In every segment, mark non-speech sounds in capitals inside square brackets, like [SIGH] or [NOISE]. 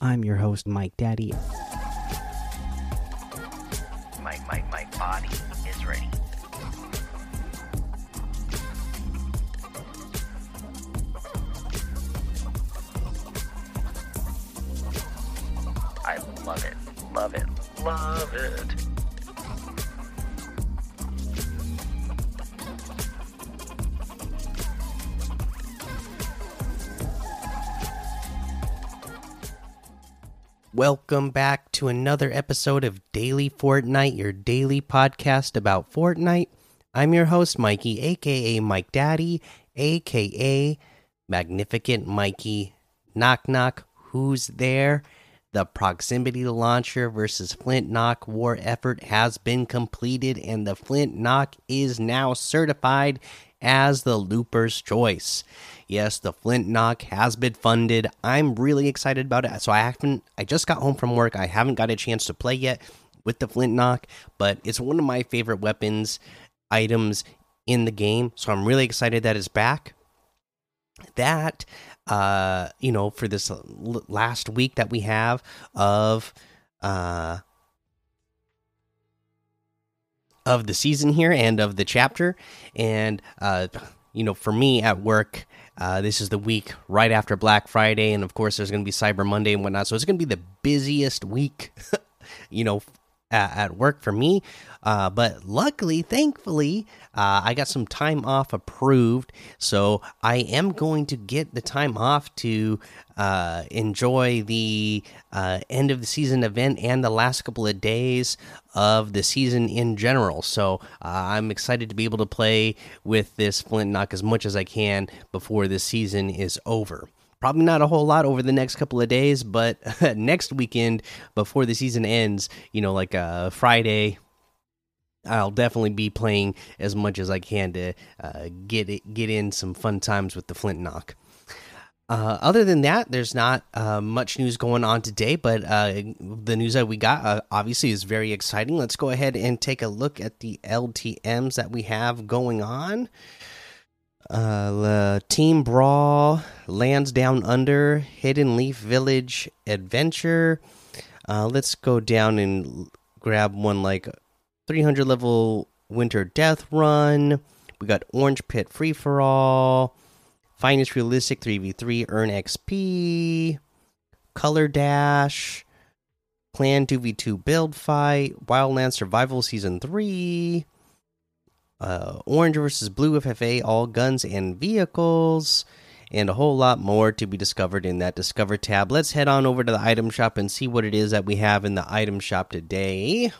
I'm your host, Mike Daddy. My, my, my body is ready. I love it, love it, love it. Welcome back to another episode of Daily Fortnite, your daily podcast about Fortnite. I'm your host, Mikey, aka Mike Daddy, aka Magnificent Mikey. Knock knock, who's there? The proximity launcher versus Flint Knock war effort has been completed, and the Flint Knock is now certified as the Looper's Choice. Yes, the Flint Knock has been funded. I'm really excited about it. So I haven't I just got home from work. I haven't got a chance to play yet with the Flint Knock, but it's one of my favorite weapons items in the game. So I'm really excited that it's back. That uh, you know, for this last week that we have of uh of the season here and of the chapter and uh you know for me at work uh, this is the week right after Black Friday, and of course, there's going to be Cyber Monday and whatnot. So it's going to be the busiest week, [LAUGHS] you know, at, at work for me. Uh, but luckily, thankfully, uh, I got some time off approved, so I am going to get the time off to uh, enjoy the uh, end of the season event and the last couple of days of the season in general. So uh, I'm excited to be able to play with this Flint Knock as much as I can before this season is over. Probably not a whole lot over the next couple of days, but [LAUGHS] next weekend before the season ends, you know, like uh, Friday, I'll definitely be playing as much as I can to uh, get it, get in some fun times with the Flint Knock. Uh, other than that, there's not uh, much news going on today, but uh, the news that we got uh, obviously is very exciting. Let's go ahead and take a look at the LTMs that we have going on. Uh, Team Brawl, Lands Down Under, Hidden Leaf Village Adventure. Uh, let's go down and grab one like 300 level Winter Death Run. We got Orange Pit Free for All, Finest Realistic 3v3 Earn XP, Color Dash, Clan 2v2 Build Fight, Wildland Survival Season 3 uh, Orange versus Blue FFA, all guns and vehicles, and a whole lot more to be discovered in that Discover tab. Let's head on over to the item shop and see what it is that we have in the item shop today.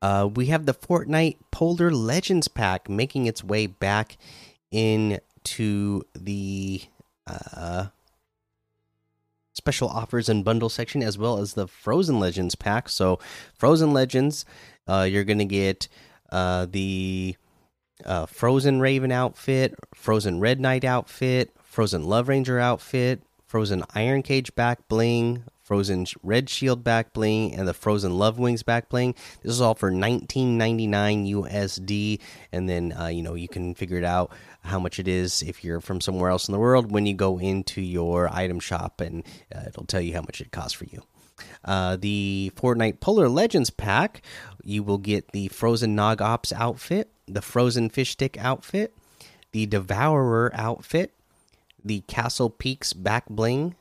Uh, we have the Fortnite Polar Legends pack making its way back into the uh, special offers and bundle section, as well as the Frozen Legends pack. So, Frozen Legends, uh, you're going to get uh, the uh, Frozen Raven outfit, Frozen Red Knight outfit, Frozen Love Ranger outfit, Frozen Iron Cage back bling, Frozen Red Shield back bling, and the Frozen Love Wings back bling. This is all for 19.99 USD, and then uh, you know you can figure it out how much it is if you're from somewhere else in the world when you go into your item shop, and uh, it'll tell you how much it costs for you. Uh, the Fortnite Polar Legends pack, you will get the Frozen Nog Ops outfit, the Frozen Fish Stick outfit, the Devourer outfit, the Castle Peaks back bling,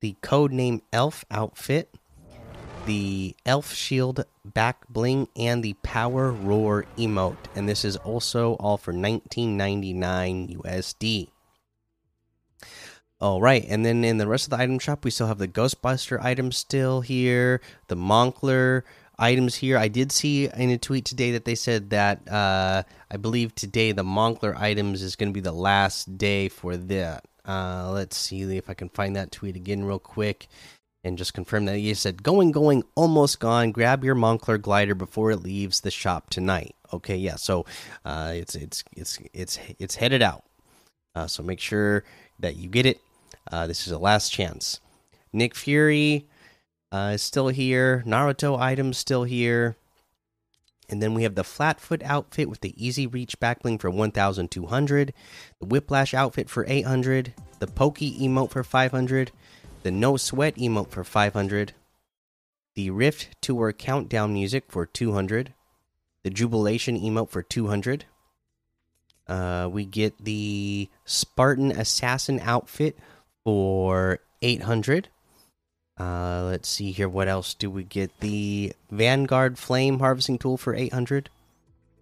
the Codename Elf outfit, the Elf Shield back bling, and the Power Roar emote. And this is also all for 19.99 USD. All right, and then in the rest of the item shop, we still have the Ghostbuster items still here, the Monkler items here. I did see in a tweet today that they said that uh, I believe today the Monkler items is going to be the last day for that. Uh, let's see if I can find that tweet again real quick and just confirm that. He said going going almost gone. Grab your Monkler glider before it leaves the shop tonight. Okay yeah so uh, it's it's it's it's it's headed out. Uh, so make sure that you get it uh, this is a last chance. Nick Fury uh, is still here. Naruto items still here. And then we have the Flatfoot outfit with the Easy Reach backbling for 1,200. The Whiplash outfit for 800. The Pokey emote for 500. the No Sweat emote for 500, the Rift Tour countdown music for 200, the Jubilation emote for 200. Uh, we get the Spartan Assassin outfit for 800. Uh, let's see here. What else do we get? The Vanguard Flame Harvesting Tool for 800.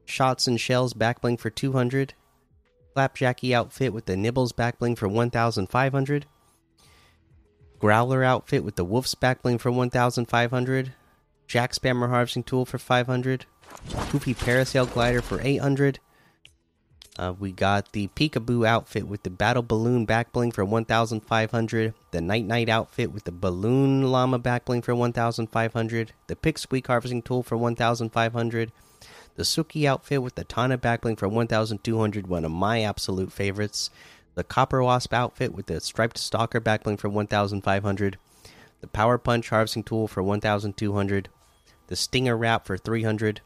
Shots and Shells Backbling for 200. Flapjacky outfit with the Nibbles Backbling for 1,500. Growler outfit with the Wolf's Backbling for 1,500. Jack Spammer Harvesting Tool for 500. Poofy Parasail Glider for 800. Uh, we got the Peekaboo outfit with the Battle Balloon Backbling for 1,500. The Night Knight outfit with the Balloon Llama Backbling for 1,500. The Pick Harvesting Tool for 1,500. The Suki outfit with the Tana Backbling for 1,200. One of my absolute favorites. The Copper Wasp outfit with the Striped Stalker Backbling for 1,500. The Power Punch Harvesting Tool for 1,200. The Stinger Wrap for 300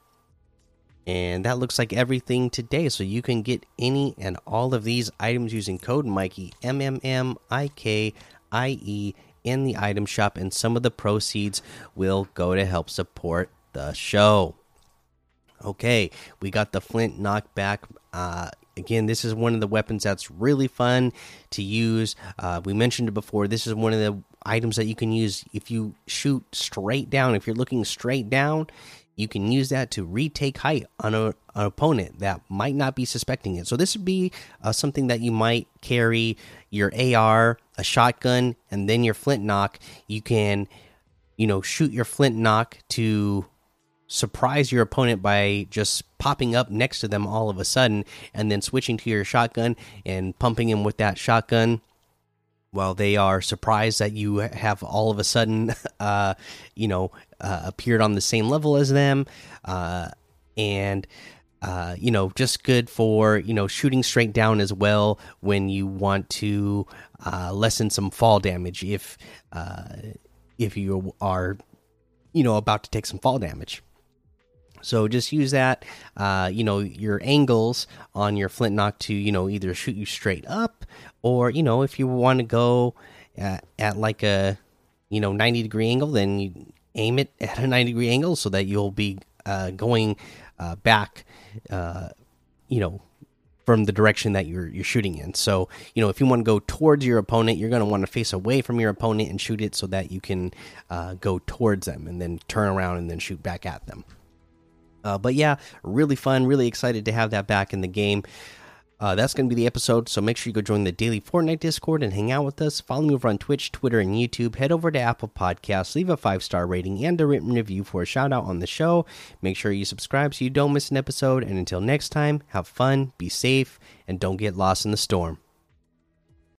and that looks like everything today. So you can get any and all of these items using code Mikey M M M I K I E in the item shop, and some of the proceeds will go to help support the show. Okay, we got the flint knockback. Uh, again, this is one of the weapons that's really fun to use. Uh, we mentioned it before. This is one of the items that you can use if you shoot straight down. If you're looking straight down, you can use that to retake height on a, an opponent that might not be suspecting it. So this would be uh, something that you might carry your AR, a shotgun, and then your flint knock. You can, you know, shoot your flint knock to surprise your opponent by just popping up next to them all of a sudden, and then switching to your shotgun and pumping him with that shotgun while they are surprised that you have all of a sudden, [LAUGHS] uh, you know, uh, appeared on the same level as them, uh, and uh, you know, just good for you know shooting straight down as well when you want to uh, lessen some fall damage if uh, if you are you know about to take some fall damage. So just use that, uh, you know, your angles on your flint knock to, you know, either shoot you straight up, or you know, if you want to go at, at, like a, you know, ninety degree angle, then you aim it at a ninety degree angle so that you'll be uh, going uh, back, uh, you know, from the direction that you're you're shooting in. So you know, if you want to go towards your opponent, you're going to want to face away from your opponent and shoot it so that you can uh, go towards them and then turn around and then shoot back at them. Uh, but yeah, really fun. Really excited to have that back in the game. Uh, that's going to be the episode. So make sure you go join the daily Fortnite Discord and hang out with us. Follow me over on Twitch, Twitter, and YouTube. Head over to Apple Podcasts, leave a five star rating and a written review for a shout out on the show. Make sure you subscribe so you don't miss an episode. And until next time, have fun, be safe, and don't get lost in the storm.